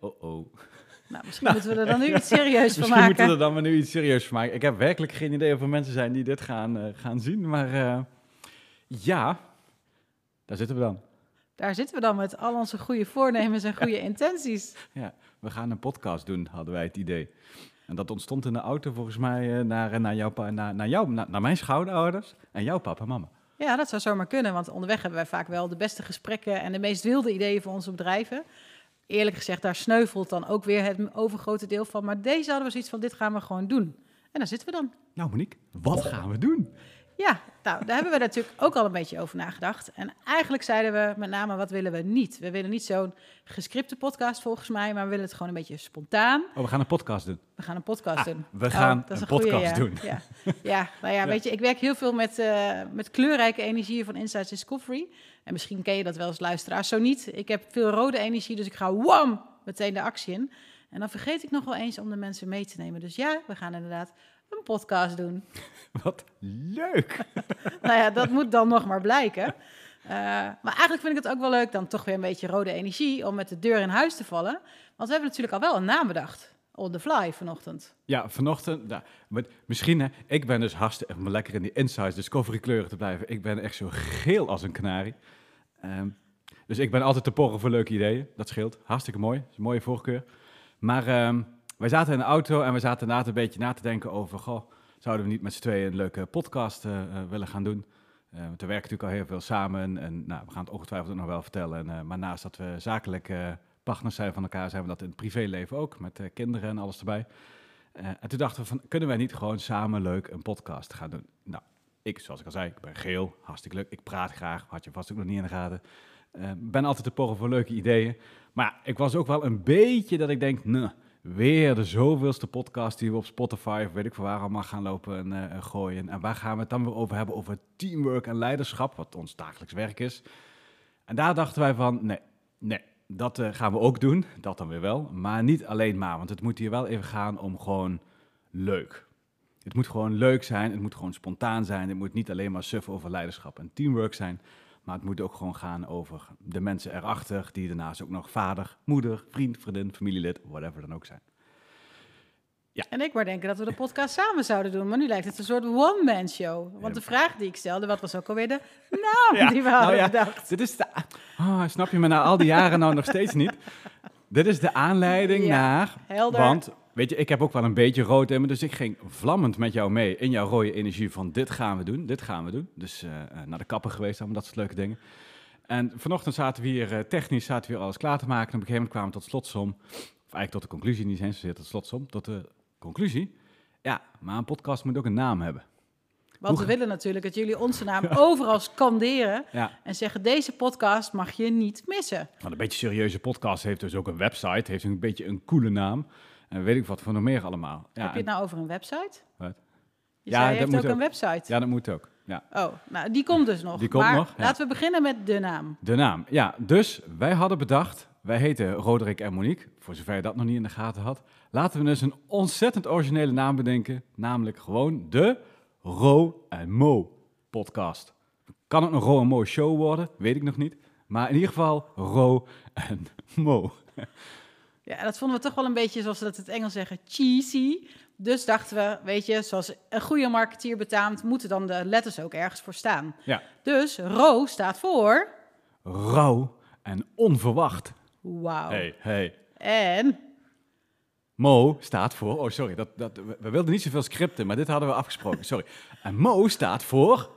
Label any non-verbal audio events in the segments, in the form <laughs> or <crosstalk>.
Oh oh. Nou, misschien moeten we er dan nu iets serieus van Misschien moeten we maken. er dan maar nu iets serieus van maken. Ik heb werkelijk geen idee of er mensen zijn die dit gaan, eh, gaan zien. Maar eh, ja, daar zitten we dan. Daar zitten we dan met al onze goede voornemens en goede intenties. Ja, we gaan een podcast doen, hadden wij het idee. En dat ontstond in de auto volgens mij eh, naar, naar, jouw, naar, naar, jou, naar, naar mijn schouderouders en jouw papa en mama. Ja, dat zou zomaar kunnen, want onderweg hebben wij vaak wel de beste gesprekken en de meest wilde ideeën voor onze bedrijven. Eerlijk gezegd, daar sneuvelt dan ook weer het overgrote deel van. Maar deze hadden we zoiets van, dit gaan we gewoon doen. En daar zitten we dan. Nou Monique, wat gaan we doen? Ja, nou, daar hebben we natuurlijk ook al een beetje over nagedacht. En eigenlijk zeiden we met name, wat willen we niet? We willen niet zo'n gescripte podcast volgens mij, maar we willen het gewoon een beetje spontaan. Oh, we gaan een podcast doen. We gaan een podcast Ah, doen. we gaan dat is een goeie, podcast ja. doen. Ja, ja nou ja, weet je, ik werk heel veel met, eh, met kleurrijke energieën van Insights Discovery. En misschien ken je dat wel als luisteraar. Zo niet, ik heb veel rode energie, dus ik ga wam, meteen de actie in. En dan vergeet ik nog wel eens om de mensen mee te nemen. Dus ja, we gaan inderdaad een podcast doen. <laughs> Wat leuk! <laughs> nou ja, dat moet dan nog maar blijken. Eh, maar eigenlijk vind ik het ook wel leuk, dan toch weer een beetje rode energie, om met de deur in huis te vallen. Want we hebben natuurlijk al wel een naam bedacht. On the fly vanochtend. Ja, vanochtend, nou, maar misschien hè, ik ben dus hartstikke, om lekker in die Insights Discovery kleuren te blijven, ik ben echt zo geel als een kanarie. Ehm, dus ik ben altijd te porren voor leuke ideeën, dat scheelt. Hartstikke mooi, dat is een mooie voorkeur. Maar ehm, wij zaten in de auto en we zaten inderdaad een beetje na te denken over, goh, zouden we niet met z'n tweeën een leuke podcast eh, eh, willen gaan doen? Want we werken natuurlijk al heel veel samen en nou, we gaan het ongetwijfeld ook nog wel vertellen. En, maar naast dat we zakelijk partners zijn van elkaar, zijn we dat in het privéleven ook, met kinderen en alles erbij. En toen dachten we van, kunnen wij niet gewoon samen leuk een podcast gaan doen? Nou, ik, zoals ik al zei, ik ben geel, hartstikke leuk. Ik praat graag, had je vast ook nog niet in de gaten. Ben altijd te porren voor leuke ideeën. Maar ik was ook wel een beetje dat ik denk, nou, weer de zoveelste podcast die we op Spotify of weet ik veel waar allemaal gaan lopen en eh, gooien. En waar gaan we het dan weer over hebben? Over teamwork en leiderschap, wat ons dagelijks werk is. En daar dachten wij van, nee, nee, dat eh, gaan we ook doen. Dat dan weer wel. Maar niet alleen maar, want het moet hier wel even gaan om gewoon leuk. Het moet gewoon leuk zijn, het moet gewoon spontaan zijn. Het moet niet alleen maar suffen over leiderschap en teamwork zijn. Maar het moet ook gewoon gaan over de mensen erachter, die daarnaast ook nog vader, moeder, vriend, vriendin, familielid, whatever dan ook zijn. En ik maar denken dat we de podcast samen zouden doen. Maar nu lijkt het een soort one-man show. Want de vraag die ik stelde, wat was ook alweer de naam Ja, die we nou hadden ja, bedacht? Dit is de. Ah, snap je me na al die jaren nou nog steeds niet? Dit is de aanleiding Ja, naar. helder. Want, weet je, ik heb ook wel een beetje rood in me. Dus ik ging vlammend met jou mee in jouw rode energie van dit gaan we doen, dit gaan we doen. Dus eh, eh, naar de kapper geweest, allemaal dat soort leuke dingen. En vanochtend zaten we hier, eh, technisch zaten we hier alles klaar te maken. En op een gegeven moment kwamen we tot slotsom. Of eigenlijk tot de conclusie, niet eens zozeer tot slotsom. Tot de conclusie. Ja, maar een podcast moet ook een naam hebben. Want we willen natuurlijk dat jullie onze naam <laughs> overal scanderen. Ja, En zeggen, deze podcast mag je niet missen. Want een beetje serieuze podcast heeft dus ook een website, heeft een beetje een coole naam. En weet ik wat voor nog meer allemaal. Ja, Heb je het nou over een website? Wat? Je Ja, zei, je dat heeft moet ook, ook. een website. ja, dat moet ook. Ja. Oh, nou, die komt dus nog. Die komt maar nog, ja. laten we beginnen met de naam. De naam. Ja, dus wij hadden bedacht, wij heten Roderick en Monique, voor zover je dat nog niet in de gaten had. Laten we dus een ontzettend originele naam bedenken, namelijk gewoon de Ro en Mo podcast. Kan het een Ro en Mo show worden? Weet ik nog niet. Maar in ieder geval Ro en Mo. Ja, dat vonden we toch wel een beetje, zoals ze dat in het Engels zeggen, cheesy. Dus dachten we, weet je, zoals een goede marketeer betaamt, moeten dan de letters ook ergens voor staan. Ja, Dus RO staat voor... rauw en onverwacht. Wauw. Hey, hey. En Mo staat voor. Oh, sorry. Dat, dat, we, we wilden niet zoveel scripten, maar dit hadden we afgesproken. Sorry. En Mo staat voor.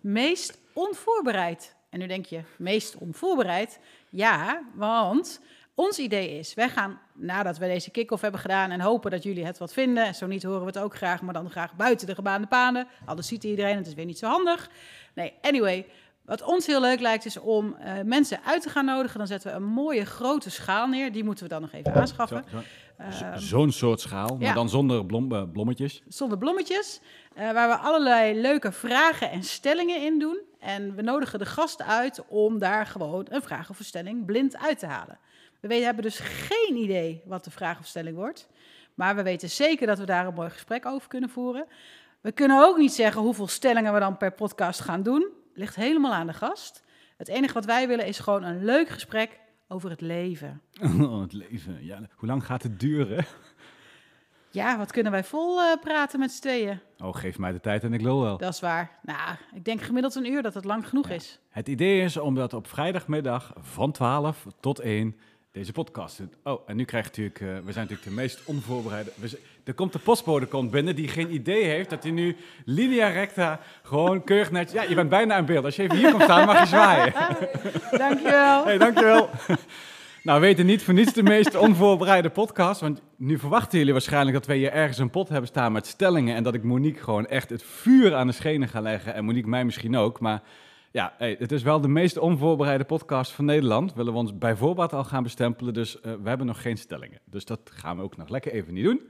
meest onvoorbereid. En nu denk je, meest onvoorbereid? Ja, want ons idee is, wij gaan nadat we deze kick-off hebben gedaan en hopen dat jullie het wat vinden. En zo niet horen we het ook graag, maar dan graag buiten de gebaande paden. Anders ziet iedereen, het is weer niet zo handig. Nee, anyway, wat ons heel leuk lijkt is om eh, mensen uit te gaan nodigen. Dan zetten we een mooie grote schaal neer. Die moeten we dan nog even aanschaffen. Zo- zo- Ehm, Zo'n soort schaal, maar ja. dan zonder blom, eh, blommetjes. zonder blommetjes, eh, waar we allerlei leuke vragen en stellingen in doen. En we nodigen de gast uit om daar gewoon een vraag of een stelling blind uit te halen. We weten, hebben dus geen idee wat de vraag of stelling wordt. Maar we weten zeker dat we daar een mooi gesprek over kunnen voeren. We kunnen ook niet zeggen hoeveel stellingen we dan per podcast gaan doen. Ligt helemaal aan de gast. Het enige wat wij willen is gewoon een leuk gesprek over het leven. <laughs> Oh, het leven. Ja, hoe lang gaat het duren? <laughs> Ja, wat kunnen wij vol eh, praten met z'n tweeën? Oh, geef mij de tijd en ik lul wel. Dat is waar. Nou, ik denk gemiddeld een uur dat het lang genoeg Ja. is. Het idee is om dat op vrijdagmiddag van 12 tot 1 deze podcast. Oh, en nu krijgt natuurlijk, eh, we zijn natuurlijk de meest onvoorbereide. We er komt de postbode komt binnen die geen idee heeft dat hij nu linea recta gewoon keurig netjes. Ja, je bent bijna in beeld. Als je even hier komt staan, mag je zwaaien. <laughs> Dankjewel. Hey, dankjewel. nou, we weten niet voor niets de meest onvoorbereide podcast. Want nu verwachten jullie waarschijnlijk dat wij hier ergens een pot hebben staan met stellingen. En dat ik Monique gewoon echt het vuur aan de schenen ga leggen. En Monique mij misschien ook. Maar ja, hey, het is wel de meest onvoorbereide podcast van Nederland. Willen we ons bijvoorbeeld al gaan bestempelen. Dus eh, we hebben nog geen stellingen. Dus dat gaan we ook nog lekker even niet doen.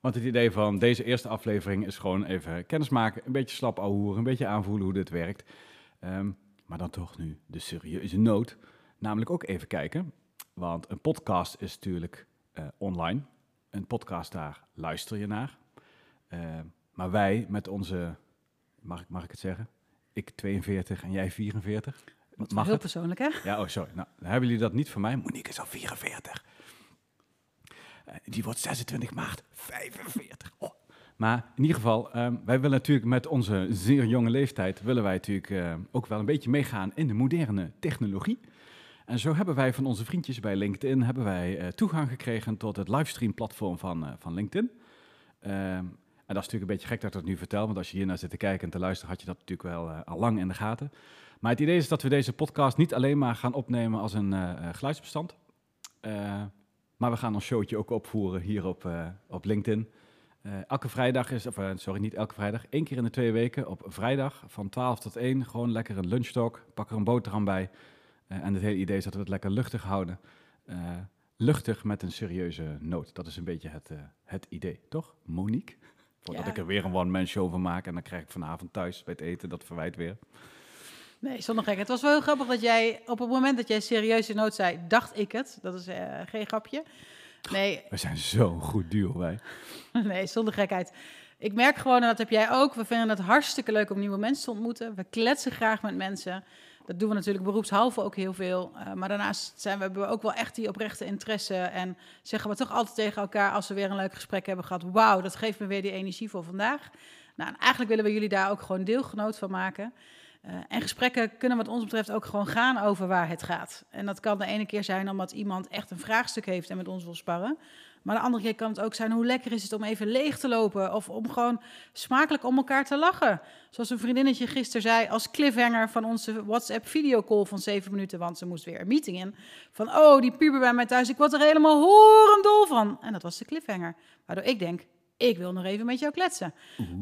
Want het idee van deze eerste aflevering is gewoon even kennismaken. Een beetje slap ouwehoeren, een beetje aanvoelen hoe dit werkt. Ehm, maar dan toch nu de serieuze noot. Namelijk ook even kijken. Want een podcast is natuurlijk eh, online. Een podcast, daar luister je naar. Eh, maar wij met onze, mag mag ik het zeggen? Ik 42 en jij 44. Mag Heel het? persoonlijk, hè? Ja, oh sorry. Nou, dan hebben jullie dat niet van mij. Monique is al 44. Eh, die wordt 26 maart 45. Oh. Maar in ieder geval, ehm, wij willen natuurlijk met onze zeer jonge leeftijd... willen wij natuurlijk eh, ook wel een beetje meegaan in de moderne technologie. En zo hebben wij van onze vriendjes bij LinkedIn... hebben wij eh, toegang gekregen tot het livestream-platform van, van LinkedIn. Ehm, en dat is natuurlijk een beetje gek dat ik dat nu vertel... want als je hier naar zit te kijken en te luisteren... had je dat natuurlijk wel eh, al lang in de gaten. Maar het idee is dat we deze podcast niet alleen maar gaan opnemen als een eh, geluidsbestand. Maar we gaan ons showtje ook opvoeren hier op, op LinkedIn. Elke vrijdag is, of sorry, niet elke vrijdag, één keer in de twee weken op vrijdag van 12 tot 1. Gewoon lekker een lunchtalk, pak er een boterham bij. En het hele idee is dat we het lekker luchtig houden. Luchtig met een serieuze noot. Dat is een beetje het, het idee, toch? Monique? Voordat Ja. ik er weer een one-man show van maak en dan krijg ik vanavond thuis bij het eten dat verwijt weer. Nee, zonder gek. Het was wel heel grappig dat jij op het moment dat jij serieuze nood zei, dacht ik het. Dat is eh, geen grapje. Nee, We zijn zo'n goed duo, wij. <laughs> nee, zonder gekheid. Ik merk gewoon, en dat heb jij ook, we vinden het hartstikke leuk om nieuwe mensen te ontmoeten. We kletsen graag met mensen. Dat doen we natuurlijk beroepshalve ook heel veel. Eh, maar daarnaast zijn we, hebben we ook wel echt die oprechte interesse. En zeggen we toch altijd tegen elkaar als we weer een leuk gesprek hebben gehad. Wauw, dat geeft me weer die energie voor vandaag. Nou, en eigenlijk willen we jullie daar ook gewoon deelgenoot van maken. Eh, en gesprekken kunnen wat ons betreft ook gewoon gaan over waar het gaat. En dat kan de ene keer zijn omdat iemand echt een vraagstuk heeft en met ons wil sparren. Maar de andere keer kan het ook zijn hoe lekker is het om even leeg te lopen. Of om gewoon smakelijk om elkaar te lachen. Zoals een vriendinnetje gisteren zei als cliffhanger van onze WhatsApp videocall van zeven minuten. Want ze moest weer een meeting in. Van oh, die puber bij mij thuis, ik word er helemaal horendol van. En dat was de cliffhanger. Waardoor ik denk, ik wil nog even met jou kletsen.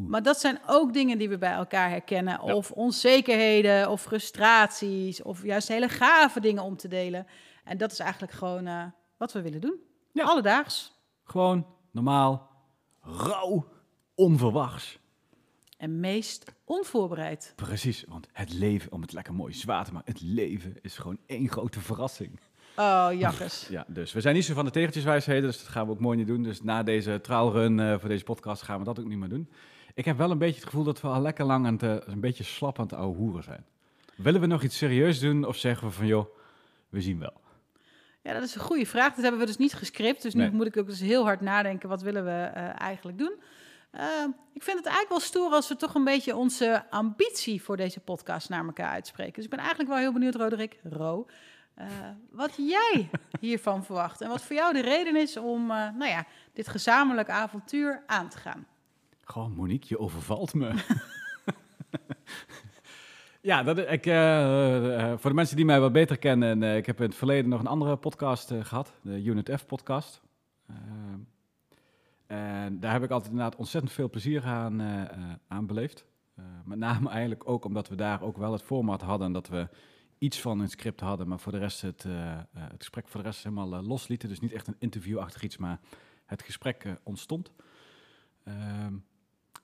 Maar dat zijn ook dingen die we bij elkaar herkennen. Ja. Of onzekerheden, of frustraties, of juist hele gave dingen om te delen. En dat is eigenlijk gewoon eh, wat we willen doen. Ja. Alledaags. Gewoon, normaal, rauw, onverwachts. En meest onvoorbereid. Precies, want het leven, om het lekker mooi zwaar te maken, het leven is gewoon één grote verrassing. Oh, jakkes. <laughs> Ja, dus we zijn niet zo van de tegeltjeswijsheden, dus dat gaan we ook mooi niet doen. Dus na deze trialrun eh voor deze podcast gaan we dat ook niet meer doen. Ik heb wel een beetje het gevoel dat we al lekker lang aan het, eh, een beetje slap aan het ouwe hoeren zijn. Willen we nog iets serieus doen of zeggen we van, joh, we zien wel. Ja, dat is een goede vraag. Dat hebben we dus niet gescript. Dus nu Nee. moet ik ook dus heel hard nadenken. Wat willen we eh, eigenlijk doen? Ik vind het eigenlijk wel stoer als we toch een beetje onze ambitie voor deze podcast naar elkaar uitspreken. Dus ik ben eigenlijk wel heel benieuwd, Roderick, Ro, eh, wat jij hiervan verwacht. En wat voor jou de reden is om eh, nou ja, dit gezamenlijk avontuur aan te gaan. Gewoon, Monique, je overvalt me. <laughs> ja, dat, ik, eh, eh, voor de mensen die mij wat beter kennen, eh, ik heb in het verleden nog een andere podcast eh, gehad, de Unit F podcast. Eh, en daar heb ik altijd inderdaad ontzettend veel plezier aan, eh, eh, aan beleefd. Eh, met name eigenlijk ook omdat we daar ook wel het format hadden en dat we iets van een script hadden, maar voor de rest het, eh, eh, het gesprek voor de rest helemaal eh, loslieten. Dus niet echt een interviewachtig iets, maar het gesprek ontstond. Ehm,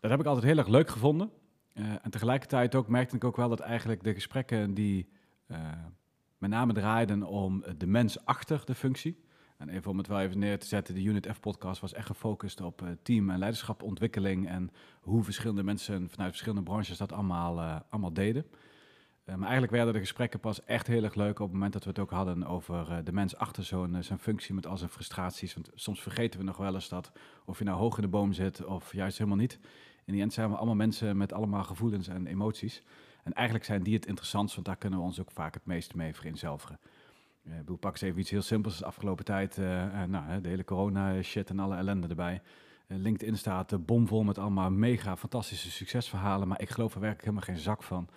dat heb ik altijd heel erg leuk gevonden. En tegelijkertijd ook merkte ik ook wel dat eigenlijk de gesprekken die met name draaiden om de mens achter de functie. En even om het wel even neer te zetten, de Unit F-podcast was echt gefocust op team- en leiderschapontwikkeling en hoe verschillende mensen vanuit verschillende branches dat allemaal, allemaal deden. Eh, maar eigenlijk werden de gesprekken pas echt heel erg leuk op het moment dat we het ook hadden over eh, de mens achter zo'n zijn functie met al zijn frustraties. Want soms vergeten we nog wel eens dat of je nou hoog in de boom zit of juist helemaal niet. In die end zijn we allemaal mensen met allemaal gevoelens en emoties. En eigenlijk zijn die het interessantst, want daar kunnen we ons ook vaak het meest mee vereenzelvigen. Ik pak eens even iets heel simpels. De afgelopen tijd, nou, de hele corona-shit en alle ellende erbij. LinkedIn staat bomvol met allemaal mega fantastische succesverhalen. Maar ik geloof er werkelijk helemaal geen zak van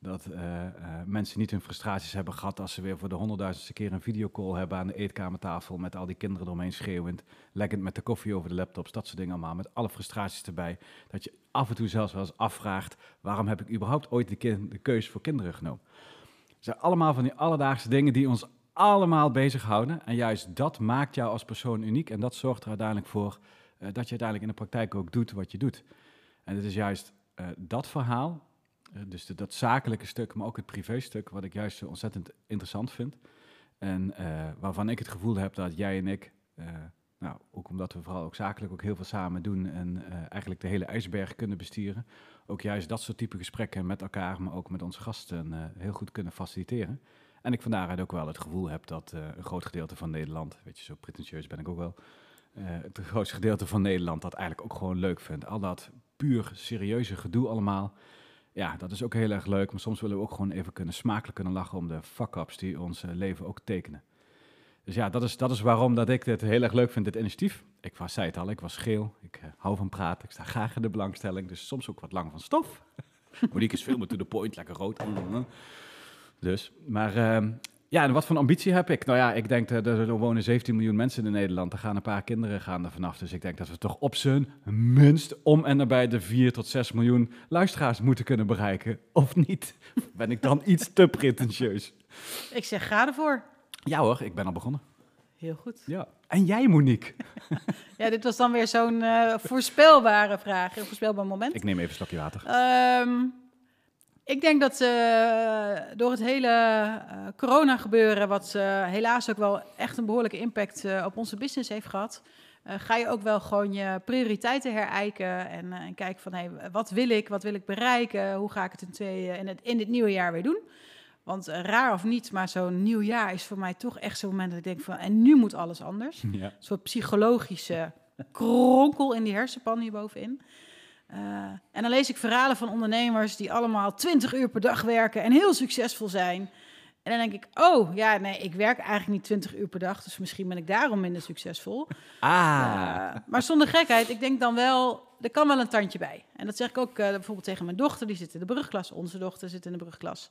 dat uh, uh, mensen niet hun frustraties hebben gehad als ze weer voor de honderdduizendste keer een videocall hebben aan de eetkamertafel met al die kinderen eromheen schreeuwend, lekkend met de koffie over de laptops, dat soort dingen allemaal, met alle frustraties erbij. Dat je af en toe zelfs wel eens afvraagt, waarom heb ik überhaupt ooit de, keuze voor kinderen genomen? Het zijn allemaal van die alledaagse dingen die ons allemaal bezighouden. En juist dat maakt jou als persoon uniek en dat zorgt er uiteindelijk voor uh, dat je uiteindelijk in de praktijk ook doet wat je doet. En het is juist dat verhaal dus de, dat zakelijke stuk, maar ook het privéstuk, wat ik juist ontzettend interessant vind. En uh, waarvan ik het gevoel heb dat jij en ik, uh, nou, ook omdat we vooral ook zakelijk ook heel veel samen doen en eigenlijk de hele ijsberg kunnen besturen, ook juist dat soort type gesprekken met elkaar, maar ook met onze gasten heel goed kunnen faciliteren. En ik van daaruit ook wel het gevoel heb dat een groot gedeelte van Nederland, weet je, zo pretentieus ben ik ook wel, het grootste gedeelte van Nederland dat eigenlijk ook gewoon leuk vindt. Al dat puur serieuze gedoe allemaal ja, dat is ook heel erg leuk. Maar soms willen we ook gewoon even kunnen smakelijk kunnen lachen om de fuck-ups die ons uh, leven ook tekenen. Dus ja, dat is, dat is waarom dat ik dit heel erg leuk vind, dit initiatief. Ik was, zei het al, ik was geel. Ik uh, hou van praten. Ik sta graag in de belangstelling. Dus soms ook wat lang van stof. <laughs> Monique is veel meer to the point, lekker rood. Dus, maar uh, ja, en wat voor ambitie heb ik? Nou ja, ik denk dat er wonen 17 miljoen mensen in Nederland. Er gaan een paar kinderen gaan er vanaf. Dus ik denk dat we toch op zijn minst om en nabij de 4 tot 6 miljoen luisteraars moeten kunnen bereiken. Of niet? <laughs> Ben ik dan iets te pretentieus? Ik zeg, ga ervoor. Ja hoor, ik ben al begonnen. Heel goed. Ja. En jij, Monique? <laughs> ja, dit was dan weer zo'n uh, voorspelbare vraag. Een voorspelbaar moment. Ik neem even een slokje water. Um, ik denk dat uh, door het hele uh, corona gebeuren, wat uh, helaas ook wel echt een behoorlijke impact op onze business heeft gehad, ga je ook wel gewoon je prioriteiten herijken en, en kijken van hey, wat wil ik, wat wil ik bereiken, hoe ga ik het in, twee, in, het, in dit nieuwe jaar weer doen. Want raar of niet, maar zo'n nieuw jaar is voor mij toch echt zo'n moment dat ik denk van en nu moet alles anders. <laughs> Ja. Een soort psychologische kronkel in die hersenpan hierbovenin. Uh, en dan lees ik verhalen van ondernemers die allemaal 20 uur per dag werken en heel succesvol zijn. En dan denk ik, oh ja, nee, ik werk eigenlijk niet 20 uur per dag, dus misschien ben ik daarom minder succesvol. Ah. Uh, maar zonder gekheid, ik denk dan wel, er kan wel een tandje bij. En dat zeg ik ook uh, bijvoorbeeld tegen mijn dochter, die zit in de brugklas. Onze dochter zit in de brugklas.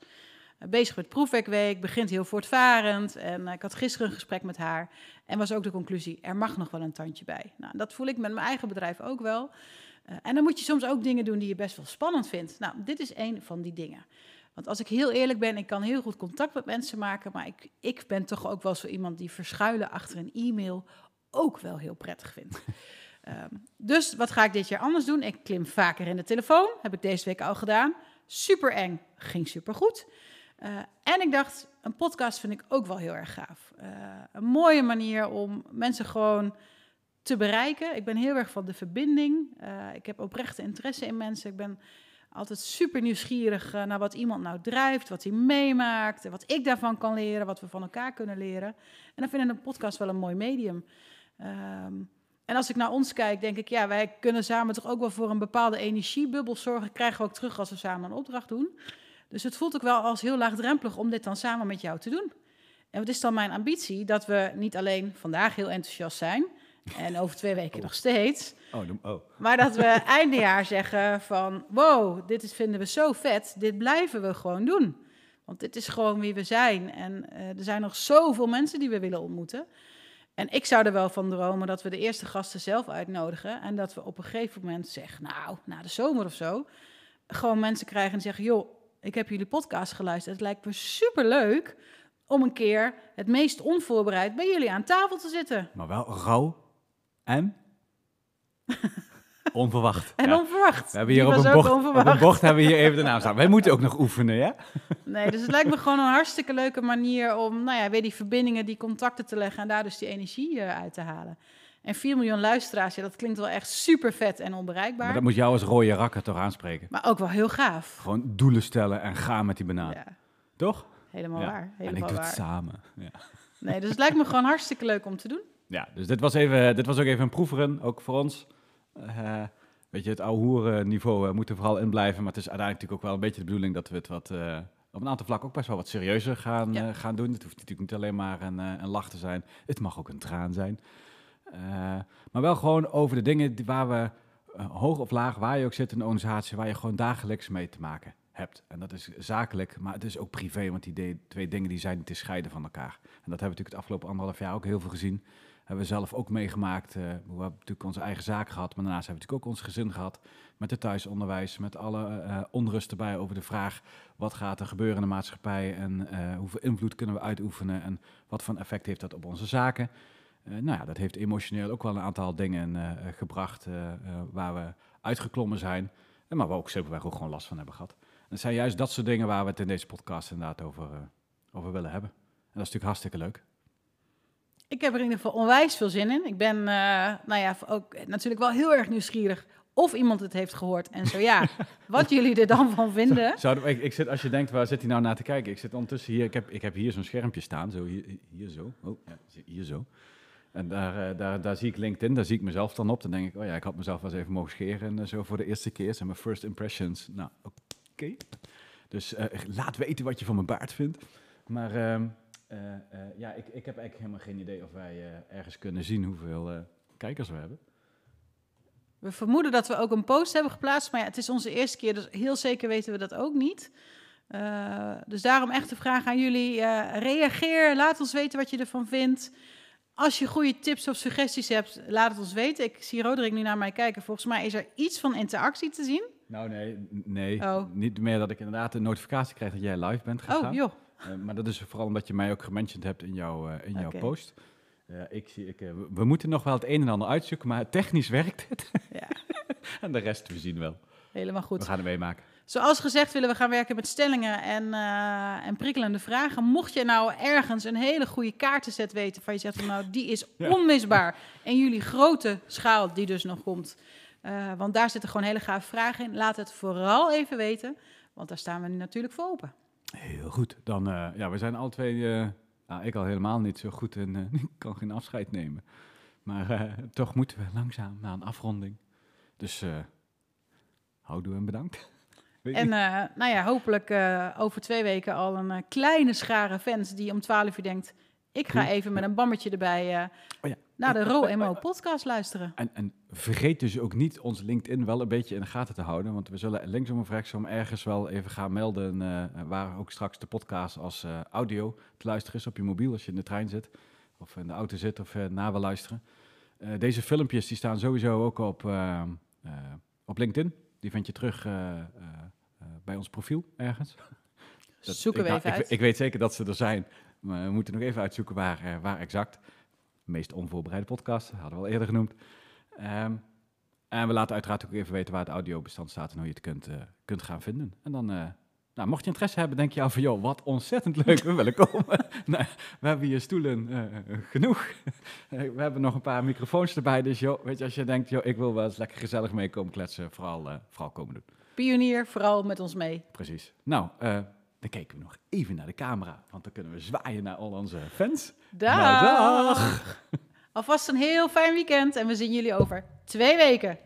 bezig met proefwerkweek, begint heel voortvarend. En ik had gisteren een gesprek met haar. En was ook de conclusie, er mag nog wel een tandje bij. Nou, dat voel ik met mijn eigen bedrijf ook wel. Uh, en dan moet je soms ook dingen doen die je best wel spannend vindt. Nou, dit is een van die dingen. Want als ik heel eerlijk ben, ik kan heel goed contact met mensen maken, maar ik, ik ben toch ook wel zo iemand die verschuilen achter een e-mail ook wel heel prettig vindt. um, <laughs> dus wat ga ik dit jaar anders doen? Ik klim vaker in de telefoon, heb ik deze week al gedaan. Super eng, ging super goed. Uh, en ik dacht, een podcast vind ik ook wel heel erg gaaf. Uh, een mooie manier om mensen gewoon te bereiken. Ik ben heel erg van de verbinding. Uh, ik heb oprechte interesse in mensen. Ik ben altijd super nieuwsgierig uh, naar wat iemand nou drijft, wat hij meemaakt, wat ik daarvan kan leren, wat we van elkaar kunnen leren. En dan vind ik een podcast wel een mooi medium. Um, en als ik naar ons kijk, denk ik, ja, wij kunnen samen toch ook wel voor een bepaalde energiebubbel zorgen. Krijgen we ook terug als we samen een opdracht doen. Dus het voelt ook wel als heel laagdrempelig om dit dan samen met jou te doen. En wat is dan mijn ambitie? Dat we niet alleen vandaag heel enthousiast zijn, en over twee weken oh. nog steeds. Oh, oh. Maar dat we <laughs> eindejaar zeggen van... wow, dit is, vinden we zo vet, dit blijven we gewoon doen. Want dit is gewoon wie we zijn. En uh, er zijn nog zoveel mensen die we willen ontmoeten. En ik zou er wel van dromen dat we de eerste gasten zelf uitnodigen... en dat we op een gegeven moment zeggen... nou, na de zomer of zo... gewoon mensen krijgen en zeggen... joh, ik heb jullie podcast geluisterd. Het lijkt me superleuk om een keer het meest onvoorbereid bij jullie aan tafel te zitten. Maar wel rauw en? <laughs> Onverwacht. En ja. onverwacht. We hebben hier op een, bocht, op een, bocht, hebben we hier even de naam staan. Wij moeten ook nog oefenen, ja? Nee, dus het lijkt me gewoon een hartstikke leuke manier om, nou ja, weer die verbindingen, die contacten te leggen en daar dus die energie uh, uit te halen. En 4 miljoen luisteraars, ja, dat klinkt wel echt super vet en onbereikbaar. Maar dat moet jou als rode rakker toch aanspreken? Maar ook wel heel gaaf. Gewoon doelen stellen en gaan met die benadering. Ja. Toch? Helemaal Ja. waar. en ik Helemaal doe het waar. samen. Ja. Nee, dus het lijkt me gewoon hartstikke leuk om te doen. Ja, dus dit was, even, dit was ook even een proeferen, ook voor ons. Eh, weet je, het oude hoeren niveau eh, moet er vooral in blijven. Maar het is uiteindelijk natuurlijk ook wel een beetje de bedoeling dat we het wat, eh, op een aantal vlakken ook best wel wat serieuzer gaan, Ja. gaan doen. Het hoeft natuurlijk niet alleen maar een, een lach te zijn. Het mag ook een traan zijn. Maar wel gewoon over de dingen die, waar we, hoog of laag, waar je ook zit in de organisatie, waar je gewoon dagelijks mee te maken hebt. En dat is zakelijk, maar het is ook privé, want die twee dingen die zijn niet te scheiden van elkaar. En dat hebben we natuurlijk het afgelopen anderhalf jaar ook heel veel gezien. Hebben we zelf ook meegemaakt. eh, we hebben natuurlijk onze eigen zaak gehad, maar daarnaast hebben we natuurlijk ook ons gezin gehad. Met het thuisonderwijs, met alle eh, onrust erbij over de vraag... wat gaat er gebeuren in de maatschappij en eh, hoeveel invloed kunnen we uitoefenen... en wat voor effect heeft dat op onze zaken. Eh, nou ja, dat heeft emotioneel ook wel een aantal dingen eh, eh, gebracht... eh, eh, waar we uitgeklommen zijn, maar waar we ook simpelweg ook gewoon last van hebben gehad. En het zijn juist dat soort dingen waar we het in deze podcast inderdaad over, eh, over willen hebben. En dat is natuurlijk hartstikke leuk. Ik heb er in ieder geval onwijs veel zin in. Ik ben, eh, nou ja, ook natuurlijk wel heel erg nieuwsgierig of iemand het heeft gehoord. En zo ja, <laughs> wat jullie er dan van vinden. Zouden ik, ik zit, als je denkt, waar zit hij nou naar te kijken? Ik zit ondertussen hier, ik heb, ik heb hier zo'n schermpje staan, zo hier, hier zo. Oh, ja, hier zo. En daar, eh, daar, daar zie ik LinkedIn, daar zie ik mezelf dan op. Dan denk ik, oh ja, ik had mezelf wel eens even mogen scheren en eh, zo voor de eerste keer. Zijn mijn first impressions. Nou, oké. Dus laat weten wat je van mijn baard vindt. Maar eh, eh, ja, ik, ik heb eigenlijk helemaal geen idee of wij eh, ergens kunnen zien hoeveel kijkers we hebben. We vermoeden dat we ook een post hebben geplaatst. Maar ja, het is onze eerste keer, dus heel zeker weten we dat ook niet. Dus daarom echt de vraag aan jullie. reageer, laat ons weten wat je ervan vindt. Als je goede tips of suggesties hebt, laat het ons weten. Ik zie Roderick nu naar mij kijken. Volgens mij is er iets van interactie te zien. Nou nee, nee. Oh. Niet meer dat ik inderdaad een notificatie krijg dat jij live bent gegaan. Oh, joh. Eh, maar dat is vooral omdat je mij ook gementiond hebt in jouw, eh, in jouw post. Eh, ik zie, ik, we- moeten nog wel het een en ander uitzoeken, maar technisch werkt het. Ja, <laughs> en de rest, we zien wel. helemaal goed. We gaan het meemaken. Zoals gezegd willen we gaan werken met stellingen en, en prikkelende vragen. Mocht je nou ergens een hele goede kaartenset weten van je zegt nou die is Ja. onmisbaar. En jullie grote schaal die dus nog komt. want daar zitten gewoon hele gave vragen in. Laat het vooral even weten, want daar staan we nu natuurlijk voor open. Heel goed. Dan, eh, ja, we zijn alle twee, eh, nou, ik al helemaal niet zo goed en eh, <laughs> ik kan geen afscheid nemen. Maar toch moeten we langzaam naar een afronding. Dus houdoe en bedankt. <laughs> En nou ja, hopelijk over twee weken al een kleine schare fans die om 12 uur denkt... ik ga even met een bammetje erbij Oh ja. Naar de Ro podcast luisteren. En, en vergeet dus ook niet ons LinkedIn wel een beetje in de gaten te houden. Want we zullen linksom of rechtsom ergens wel even gaan melden. eh, waar ook straks de podcast als eh, audio te luisteren is op je mobiel. Als je in de trein zit of in de auto zit of eh, na wil luisteren. Deze filmpjes die staan sowieso ook op, op LinkedIn. Die vind je terug bij ons profiel ergens. Dat- Zoeken we ik, even ik, uit. Ik weet zeker dat ze er zijn. Maar we moeten nog even uitzoeken waar, waar exact. Meest onvoorbereide podcast, hadden we al eerder genoemd. Ehm, en we laten uiteraard ook even weten waar het audiobestand staat en hoe je het kunt, eh, kunt gaan vinden. En dan, eh, nou, mocht je interesse hebben, denk je al van, joh, wat ontzettend leuk, we willen komen. <laughs> nou, we hebben hier stoelen eh, genoeg. We hebben nog een paar microfoons erbij, dus joh, weet je, als je denkt, joh, ik wil wel eens lekker gezellig meekomen kletsen, vooral, vooral komen doen. Pionier, vooral met ons mee. Precies. Nou, dan kijken we nog even naar de camera, want dan kunnen we zwaaien naar al onze fans. Dag! Nou, dag! Alvast een heel fijn weekend en we zien jullie over twee weken.